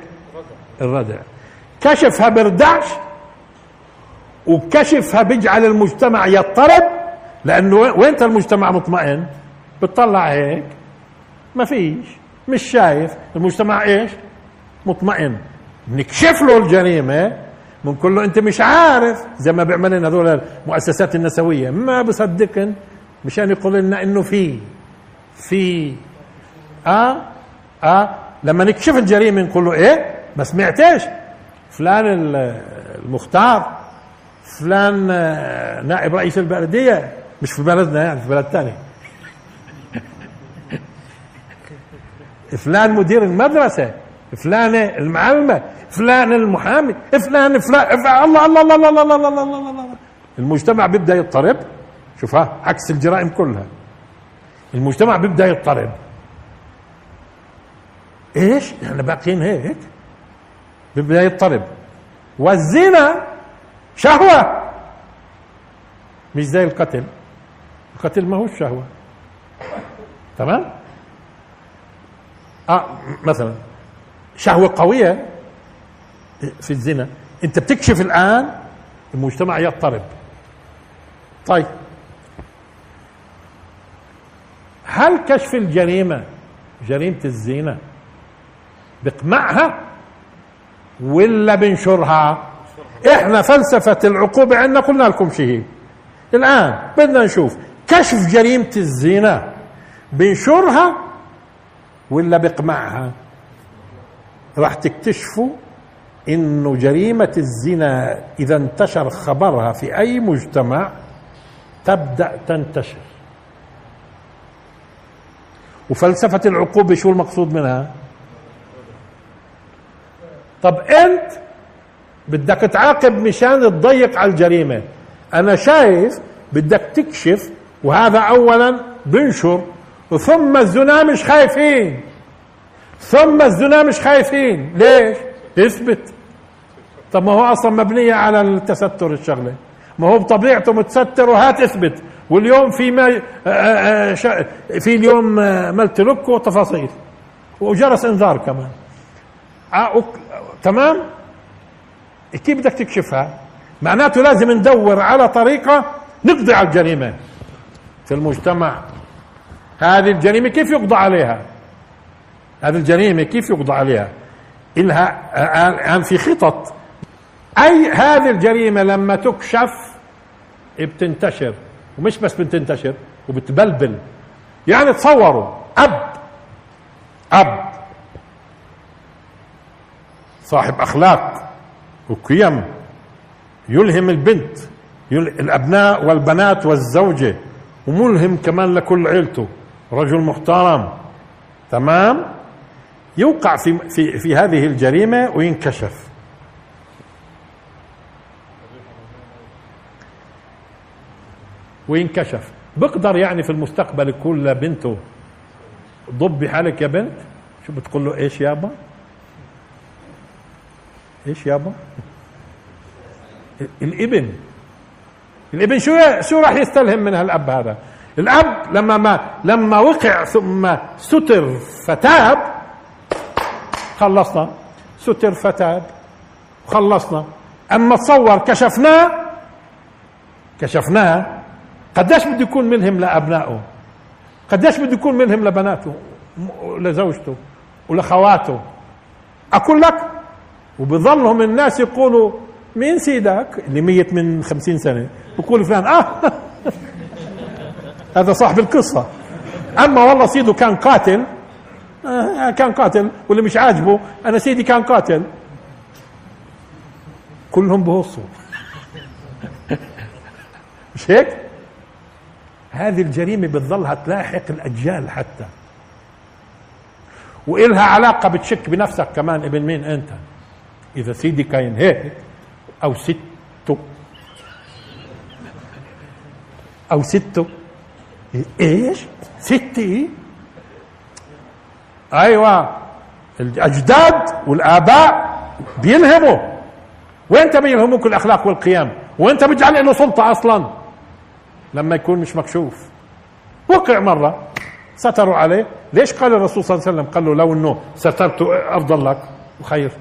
الردع. كشفها بردعش وكشفها بيجعل المجتمع يضطرب لأنه وين المجتمع مطمئن؟ بتطلع هيك. ما فيش. مش شايف. المجتمع إيش؟ مطمئن. نكشف له الجريمة بنقول له. أنت مش عارف. زي ما بيعملن هذول المؤسسات النسوية. ما بصدقن. مشان يقول لنا إنه في. في آه آه لما نكشف الجريمه نقول له إيه؟ ما سمعتش. فلان المختار فلان نائب رئيس البلدية. مش في بلدنا يعني في بلد ثاني فلان مدير المدرسة فلان المعلمة فلان المحامي فلان فلان الله الله الله الله الله الله الله الله الله المجتمع بيبدأ يضطرب. شوفها عكس الجرائم كلها. المجتمع بيبدأ يضطرب. إيش؟ إحنا باقيين هيك. بيبدأ يضطرب. والزنا شهوة. مش زي القتل. القتل ما هو شهوة. تمام؟ آه مثلا شهوة قوية في الزنا. أنت بتكشف الآن المجتمع يضطرب. طيب. هل كشف الجريمة؟ جريمة الزنا بقمعها ولا بنشرها؟ إحنا فلسفة العقوبة عندنا قلنا لكم شيء. الآن بدنا نشوف كشف جريمة الزنا بنشرها ولا بقمعها؟ راح تكتشفوا إنه جريمة الزنا إذا انتشر خبرها في أي مجتمع تبدأ تنتشر. وفلسفة العقوبة شو المقصود منها؟ طب أنت بدك تعاقب مشان تضيق على الجريمة. أنا شايف بدك تكشف وهذا اولا بنشر ثم الزنا مش خايفين. ثم الزنا مش خايفين. ليش؟ اثبت. طب ما هو أصلا مبنية على التستر الشغلة. ما هو بطبيعته متستر وهات اثبت. واليوم في ما آه، آه، في اليوم آه، ملتلك وتفاصيل. وجرس إنذار كمان. تمام؟ كيف بدك تكشفها؟ معناته لازم ندور على طريقة نقضي على الجريمة. في المجتمع. هذه الجريمة كيف يقضى عليها؟ هذه الجريمة كيف يقضى عليها؟ إلها الآن في خطط. أي هذه الجريمة لما تكشف بتنتشر. ومش بس بتنتشر وبتبلبل. يعني تصوروا أب أب صاحب أخلاق وقيم يلهم البنت الأبناء والبنات والزوجة وملهم كمان لكل عيلته. رجل محترم. تمام؟ يوقع في في في هذه الجريمة وينكشف. وينكشف. بقدر يعني في المستقبل يقول لبنته ضبي حالك يا بنت؟ شو بتقول له إيش يابا إيش يابا الإبن. الإبن شو شو راح يستلهم من هالأب هذا؟ الأب لما ما لما وقع ثم ستر فتاب خلصنا. ستر فتاب خلصنا. أما تصور كشفناه كشفناه قديش بده يكون ملهم لأبنائه؟ قديش بده يكون ملهم لبناته؟ لزوجته؟ ولخواته أقول لك وبظلهم الناس يقولوا مين سيدك؟ اللي ميت من خمسين سنة. يقول فلان آه. <laughs> هذا صاحب القصة. أما والله سيده كان قاتل. آه كان قاتل. واللي مش عاجبه أنا سيدي كان قاتل. كلهم بهصوا <laughs> مش هيك؟ هذه الجريمة بتظلها تلاحق الأجيال حتى. وإلها علاقة بتشك بنفسك كمان ابن مين أنت؟ إذا سيدي كاين هيك أو سته. أو سته. إيش؟ ستي أيوة. الأجداد والآباء بيلهموا. وين بيلهموك الأخلاق والقيم؟ وانت بتجعل له سلطة أصلا؟ لما يكون مش مكشوف. وقع مرة ستروا عليه. ليش قال الرسول صلى الله عليه وسلم؟ قال له لو إنه سترت افضل لك وخير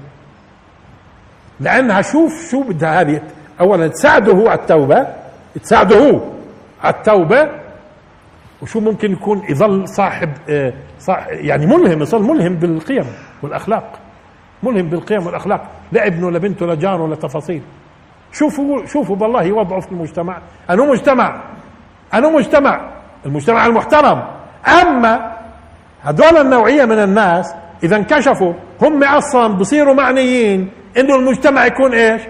لأنها شوف شو بدها هذه. اولا تساعده هو على التوبة تساعده هو على التوبة. وشو ممكن يكون؟ يظل صاحب آه، صاحب يعني ملهم يصير ملهم بالقيم والأخلاق. ملهم بالقيم والأخلاق. لابنه لبنته لجاره لتفاصيل شوفوا شوفوا بالله وضعه في المجتمع. انه مجتمع. أنه مجتمع المجتمع المحترم. أما هذول النوعية من الناس إذا انكشفوا هم أصلا بصيروا معنيين. إنه المجتمع يكون إيش؟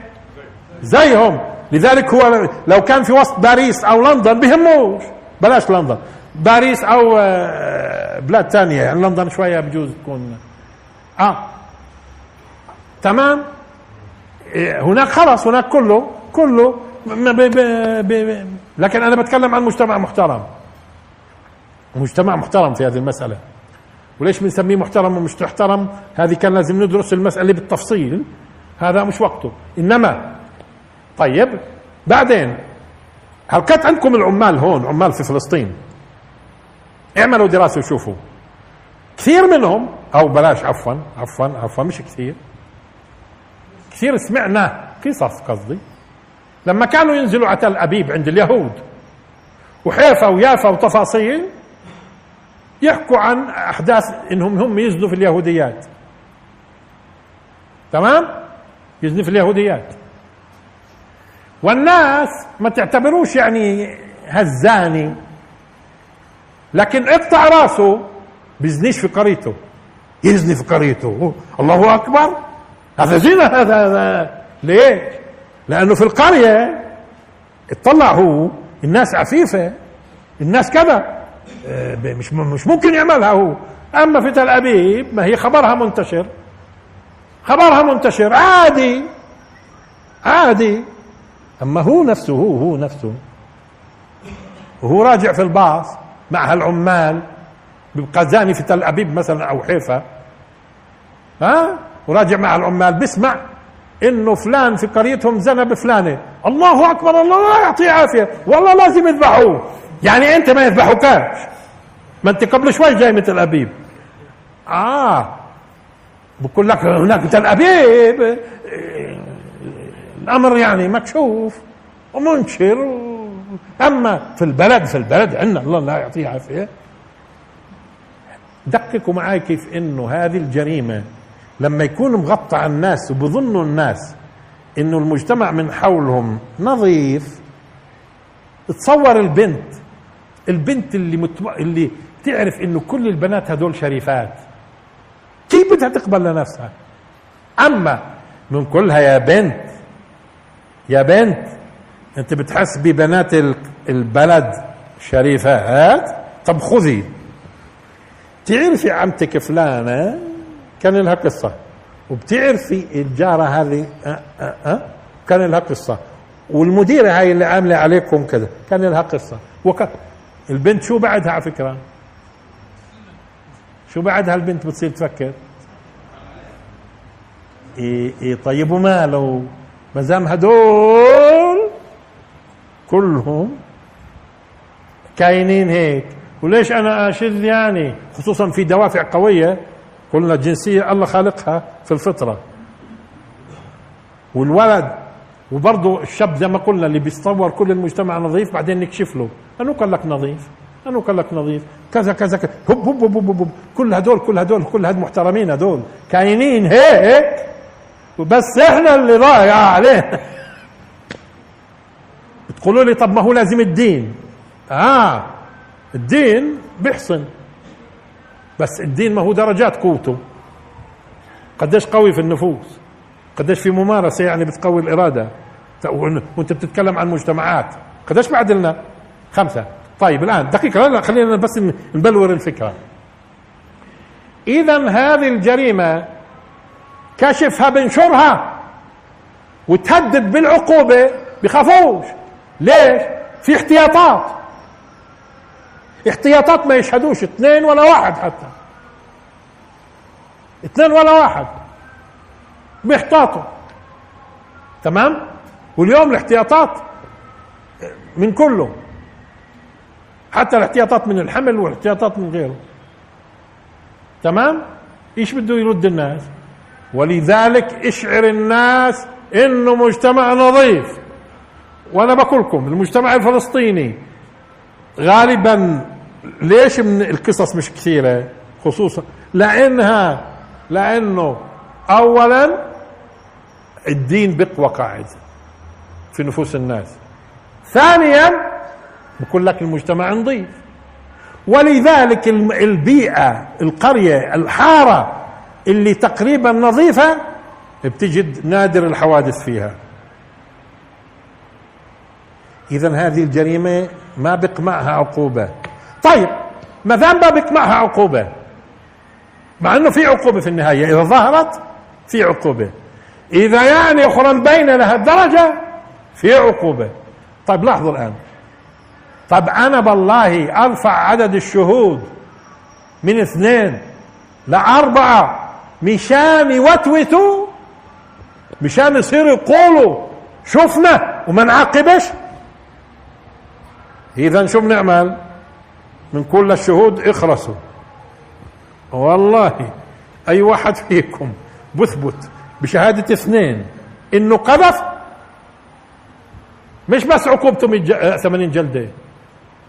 زيهم. لذلك هو لو كان في وسط باريس أو لندن بهموش. بلاش لندن. باريس أو آه، بلاد ثانية يعني لندن شوية بجوز تكون. آه. تمام؟ إيه، هناك خلاص هناك كله كله لكن أنا بتكلم عن مجتمع محترم. مجتمع محترم في هذه المسألة. وليش بنسميه محترم ومش محترم؟ هذه كان لازم ندرس المسألة بالتفصيل. هذا مش وقته. إنما طيب بعدين هل كانت عندكم العمال هون عمال في فلسطين؟ اعملوا دراسة وشوفوا. كثير منهم أو بلاش عفوا عفوا عفوا مش كثير. كثير سمعنا قصص قصدي. لما كانوا ينزلوا على تل ابيب عند اليهود وحيفا ويافا وتفاصيل يحكوا عن أحداث إنهم هم يزنوا في اليهوديات. تمام؟ يزنوا في اليهوديات. والناس ما تعتبروش يعني هزاني لكن اقطع راسه بيزنيش في قريته. يزني في قريته. الله أكبر. هذا زنا هذا, ليش؟ لأنه في القرية اطلع هو الناس عفيفة الناس كذا. آه، مش مش ممكن يعملها هو. أما في تل أبيب ما هي خبرها منتشر. خبرها منتشر عادي. عادي. أما هو نفسه هو هو نفسه. وهو راجع في الباص مع هالعمال بيبقى زاني في تل أبيب مثلا أو حيفا. ها؟ وراجع مع العمال بسمع. إنه فلان في قريتهم زنى بفلانة. الله أكبر الله لا يعطيه عافية. والله لازم يذبحوه. يعني أنت ما يذبحوكاش ما أنت قبل شوي جاي من تل أبيب. آه. بقول لك هناك تل أبيب. الأمر يعني مكشوف ومنشر. أما في البلد في البلد عندنا الله لا يعطيه عافية. دققوا معي كيف إنه هذه الجريمة لما يكون مغطى على الناس وبظنوا الناس إنه المجتمع من حولهم نظيف تصور البنت البنت اللي متو... اللي تعرف إنه كل البنات هدول شريفات. كيف بدها تقبل لنفسها؟ أما من كلها يا بنت يا بنت أنت بتحس ببنات البلد شريفات؟ طب خذي. تعرفي عمتك فلانة كان لها قصة. وبتعرفي الجارة هذه أه أه أه كان لها قصة. والمديرة هاي اللي عاملة عليكم كذا كان لها قصة. وك... البنت شو بعدها على فكرة؟ شو بعدها البنت بتصير تفكر؟ إيه, إيه طيب وماله ما دام هدول كلهم كاينين هيك؟ وليش أنا أشذ يعني؟ خصوصا في دوافع قوية. قلنا الجنسية الله خالقها في الفطرة. والولد وبرضه الشاب زي ما قلنا اللي بيتصور كل المجتمع نظيف بعدين نكشف له. انه قال لك نظيف. انه قال لك نظيف. كذا كذا كذا. هب هب هب هب, هب. كل هدول كل هدول كل هدول محترمين هدول. كاينين هيك وبس إحنا اللي ضايع. عليه بتقولوا لي طب ما هو لازم الدين. آه. الدين بيحصن. بس الدين ما هو درجات قوته. قديش قوي في النفوس قديش في ممارسة يعني بتقوي الإرادة. وأنت بتتكلم عن مجتمعات. قديش بعد لنا؟ خمسة. طيب الآن دقيقة لا خلينا بس نبلور الفكرة. إذا هذه الجريمة كشفها بنشرها وتهدد بالعقوبة بخافوش. ليش؟ في احتياطات. احتياطات ما يشهدوش اثنين ولا واحد حتى. اثنين ولا واحد. بيحتاطوا تمام؟ واليوم الاحتياطات من كله. حتى الاحتياطات من الحمل والاحتياطات من غيره. تمام؟ إيش بده يرد الناس؟ ولذلك اشعر الناس إنه مجتمع نظيف. وأنا بقول لكم المجتمع الفلسطيني غالبا ليش من القصص مش كثيرة؟ خصوصا لانها لأنه اولا الدين بقوى قاعد في نفوس الناس. ثانيا بقول لك المجتمع نظيف. ولذلك البيئة القرية الحارة اللي تقريبا نظيفة بتجد نادر الحوادث فيها. إذا هذه الجريمة ما بق معها عقوبة. طيب ما دام ما بق معها عقوبة مع أنه في عقوبة في النهاية إذا ظهرت في عقوبة. إذا يعني أخرى مبينة لهالدرجة في عقوبة. طيب لاحظوا الآن. طب أنا بالله أرفع عدد الشهود من اثنين لأربعة. مشان يوتوتوا مشان يصيروا يقولوا شفنا وما نعاقبش. إذا شو بنعمل؟ من كل الشهود اخرسوا. والله أي واحد فيكم بثبت بشهادة اثنين إنه قذف؟ مش بس عقوبته 80 جلدة.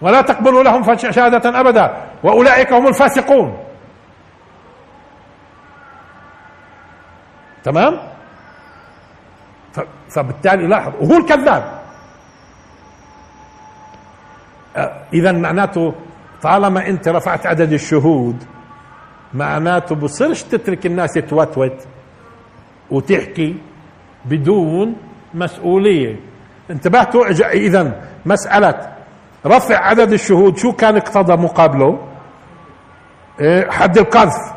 ولا تقبلوا لهم شهادة أبدا. وأولئك هم الفاسقون. تمام؟ فبالتالي لاحظ وهو الكذاب. اذا معناته طالما انت رفعت عدد الشهود معناته بصيرش تترك الناس توتوت وتحكي بدون مسؤولية. انتبهتوا اذا مسألة رفع عدد الشهود شو كان اقتضى مقابله؟ إيه حد القذف.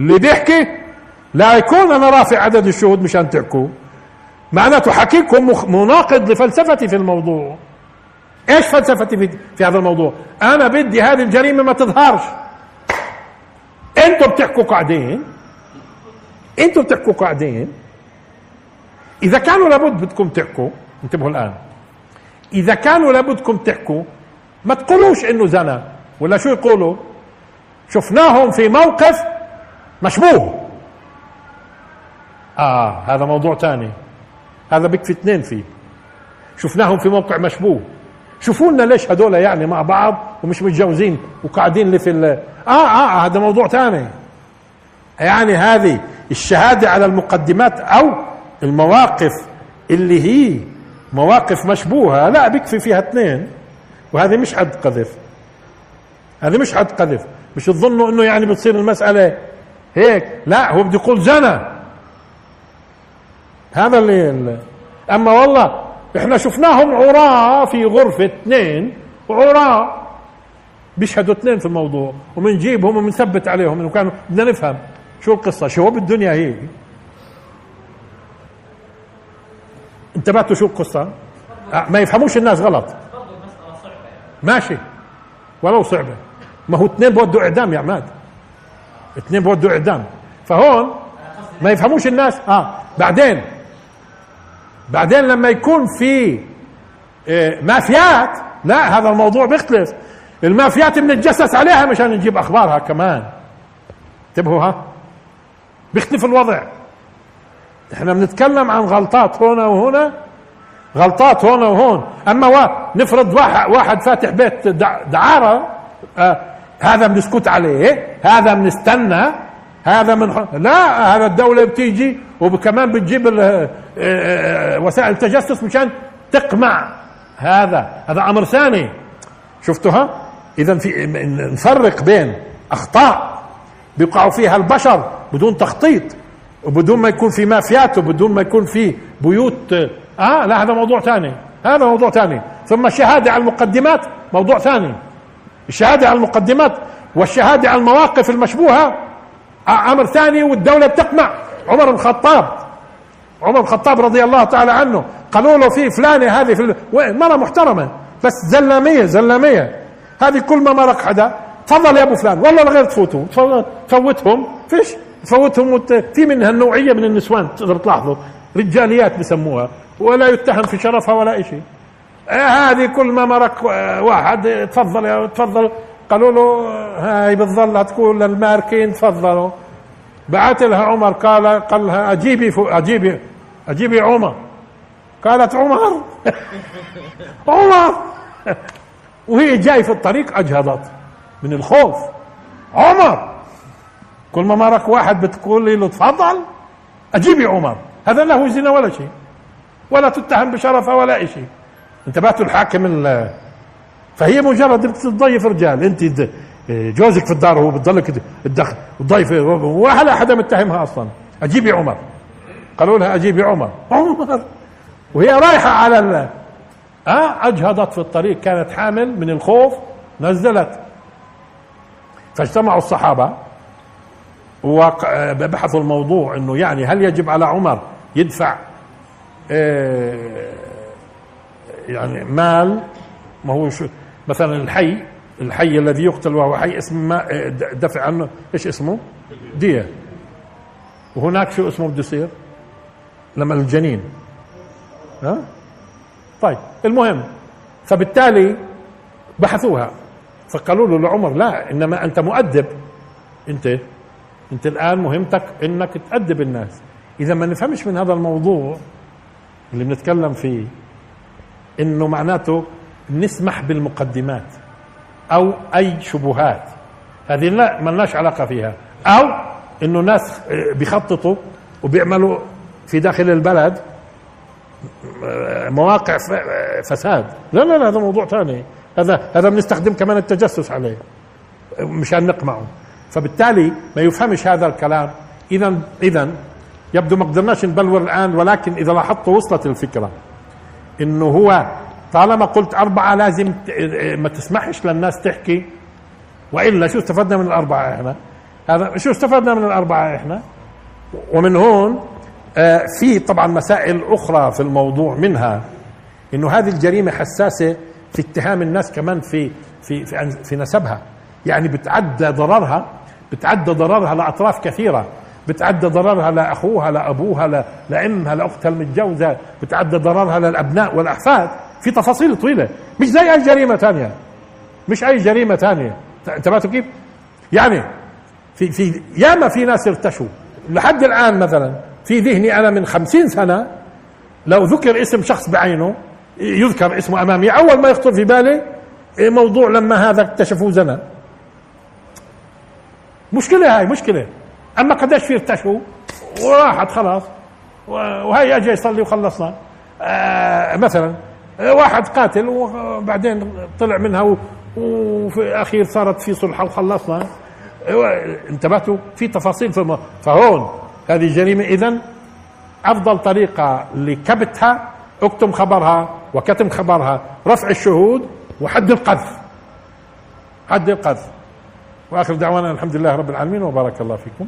اللي بيحكي لا يكون أنا رافع عدد الشهود مشان تحكوا. معناته حكيكم مناقض لفلسفتي في الموضوع. إيش فلسفتي في, في هذا الموضوع؟ أنا بدي هذه الجريمة ما تظهرش. أنتم بتحكوا قاعدين. أنتم بتحكوا قاعدين. إذا كانوا لابد بدكم تحكوا انتبهوا الآن. إذا كانوا لابدكم تحكوا ما تقولوش إنه زنا ولا شو يقولوا؟ شفناهم في موقف مشبوه. آه هذا موضوع ثاني هذا بكفي اثنين فيه. شفناهم في موقع مشبوه. شوفوا لنا ليش هذول يعني مع بعض ومش متجوزين وقاعدين اللي في آه آه هذا موضوع ثاني يعني هذه الشهادة على المقدمات أو المواقف اللي هي مواقف مشبوهة. لا بيكفي فيها اثنين. وهذه مش حد قذف. هذه مش حد قذف. مش تظنوا إنه يعني بتصير المسألة هيك؟ لا هو بده يقول زنى هذا اللي أما والله إحنا شفناهم عراة في غرفة اثنين عراة بيشهدوا اثنين في الموضوع وبنجيبهم وبنثبت عليهم إنه كانوا بدنا نفهم شو القصة شو بالدنيا هي. انتبهتوا شو القصة؟ آه، ما يفهموش الناس غلط. ماشي. ولو صعبة. ما هو اثنين بودوا إعدام يا عماد. اثنين بودوا إعدام. فهون ما يفهموش الناس. آه بعدين بعدين لما يكون في آه، مافيات لا هذا الموضوع بيختلف. المافيات بنتجسس عليها مشان نجيب أخبارها كمان. انتبهوا ها؟ بيختلف الوضع. إحنا بنتكلم عن غلطات هنا وهنا غلطات هنا وهون. أما نفرض واحد, واحد فاتح بيت دعارة آه هذا بنسكت عليه هذا بنستنى هذا من لا هذا الدولة بتيجي وكمان بتجيب آه، آه، وسائل التجسس مشان تقمع هذا. هذا أمر ثاني. شفتوها؟ إذا في نفرق بين أخطاء بيقعوا فيها البشر بدون تخطيط وبدون ما يكون في مافيات وبدون ما يكون في بيوت. آه لا هذا موضوع ثاني. هذا موضوع ثاني. ثم الشهادة على المقدمات موضوع ثاني. الشهادة على المقدمات والشهادة على المواقف المشبوهة أمر ثاني والدولة بتقمع. عمر الخطاب. عمر الخطاب رضي الله تعالى عنه قالوا له في فلانه هذه في مرة محترمة. بس زلامية زلامية. هذه كل ما مرق حدا. تفضل يا أبو فلان. والله غير تفوتوا تفوتهم. فيش؟ تفوتهم وت... في منها النوعية من النسوان. تقدر تلاحظوا. رجاليات بسموها. ولا يتهم في شرفها ولا شيء. آه، هذه كل ما مرق آه، واحد. تفضل يا تفضل. قالوا له هاي بتظل تقول للماركين. تفضلوا. بعث لها عمر قال قال لها أجيبي أجيبي أجيبي عمر. قالت عمر؟ <laughs> عمر؟ <laughs> وهي جاي في الطريق أجهضت من الخوف. عمر؟ كل ما مرق واحد بتقول له تفضل أجيبي عمر. هذا له زنا ولا شيء ولا تتهم بشرفها ولا شيء. انتبهتوا الحاكم فهي مجرد بتضيف رجال انت جوزك في الدار هو بتضلك الدخل تضيف ولا حدا متهمها أصلا. اجيبي عمر. قالوا لها اجيبي عمر. عمر. وهي رايحة على ال... آه أجهضت في الطريق كانت حامل من الخوف نزلت. فاجتمعوا الصحابة وبحثوا الموضوع إنه يعني هل يجب على عمر يدفع آه، يعني مال؟ ما هو شو مثلا الحي الحي الذي يقتل وهو حي اسم ما آه، دفع عنه. إيش اسمه؟ دية. وهناك شو اسمه بده يصير؟ لما الجنين. ها؟ طيب المهم فبالتالي بحثوها. فقالوا له لعمر لا إنما أنت مؤدب. أنت أنت الآن مهمتك إنك تأدب الناس. إذا ما نفهمش من هذا الموضوع اللي بنتكلم فيه إنه معناته نسمح بالمقدمات. أو أي شبهات. هذه لا ما لناش علاقة فيها. أو إنه ناس بيخططوا وبيعملوا في داخل البلد مواقع فساد. لا لا لا هذا موضوع ثاني. هذا هذا بنستخدم كمان التجسس عليه مشان نقمعه. فبالتالي ما يفهمش هذا الكلام. اذا اذا يبدو ما قدرناش نبلور الآن ولكن إذا لاحظتوا وصلت الفكرة إنه هو طالما قلت أربعة لازم ما تسمحش للناس تحكي. وإلا شو استفدنا من الأربعة إحنا؟ هذا شو استفدنا من الأربعة إحنا؟ ومن هون آه في طبعا مسائل أخرى في الموضوع منها إنه هذه الجريمة حساسة في اتهام الناس كمان في في في, في نسبها. يعني بتعدى ضررها بتعدى ضررها لأطراف كثيرة. بتعدى ضررها لأخوها لأبوها لأمها لأختها المتجوزة. بتعدى ضررها للأبناء والأحفاد. في تفاصيل طويلة. مش زي أي جريمة ثانية مش أي جريمة ثانية انتبهتوا كيف؟ يعني في في ياما في ناس ارتشوا. لحد الآن مثلا في ذهني أنا من خمسين سنة لو ذكر اسم شخص بعينه يذكر اسمه أمامي. أول ما يخطر في بالي موضوع لما هذا اكتشفوه زنا مشكلة هاي مشكلة. أما قديش في ارتشوا وراحت خلاص. وهي اجى يصلي وخلصنا. آه مثلا واحد قاتل وبعدين طلع منها وفي الاخير صارت في صلحه وخلصنا. انتبهتوا؟ في تفاصيل في فهون هذه جريمة. اذا أفضل طريقة لكبتها اكتم خبرها وكتم خبرها. رفع الشهود وحد القذف. حد القذف. وآخر دعوانا الحمد لله رب العالمين وبارك الله فيكم.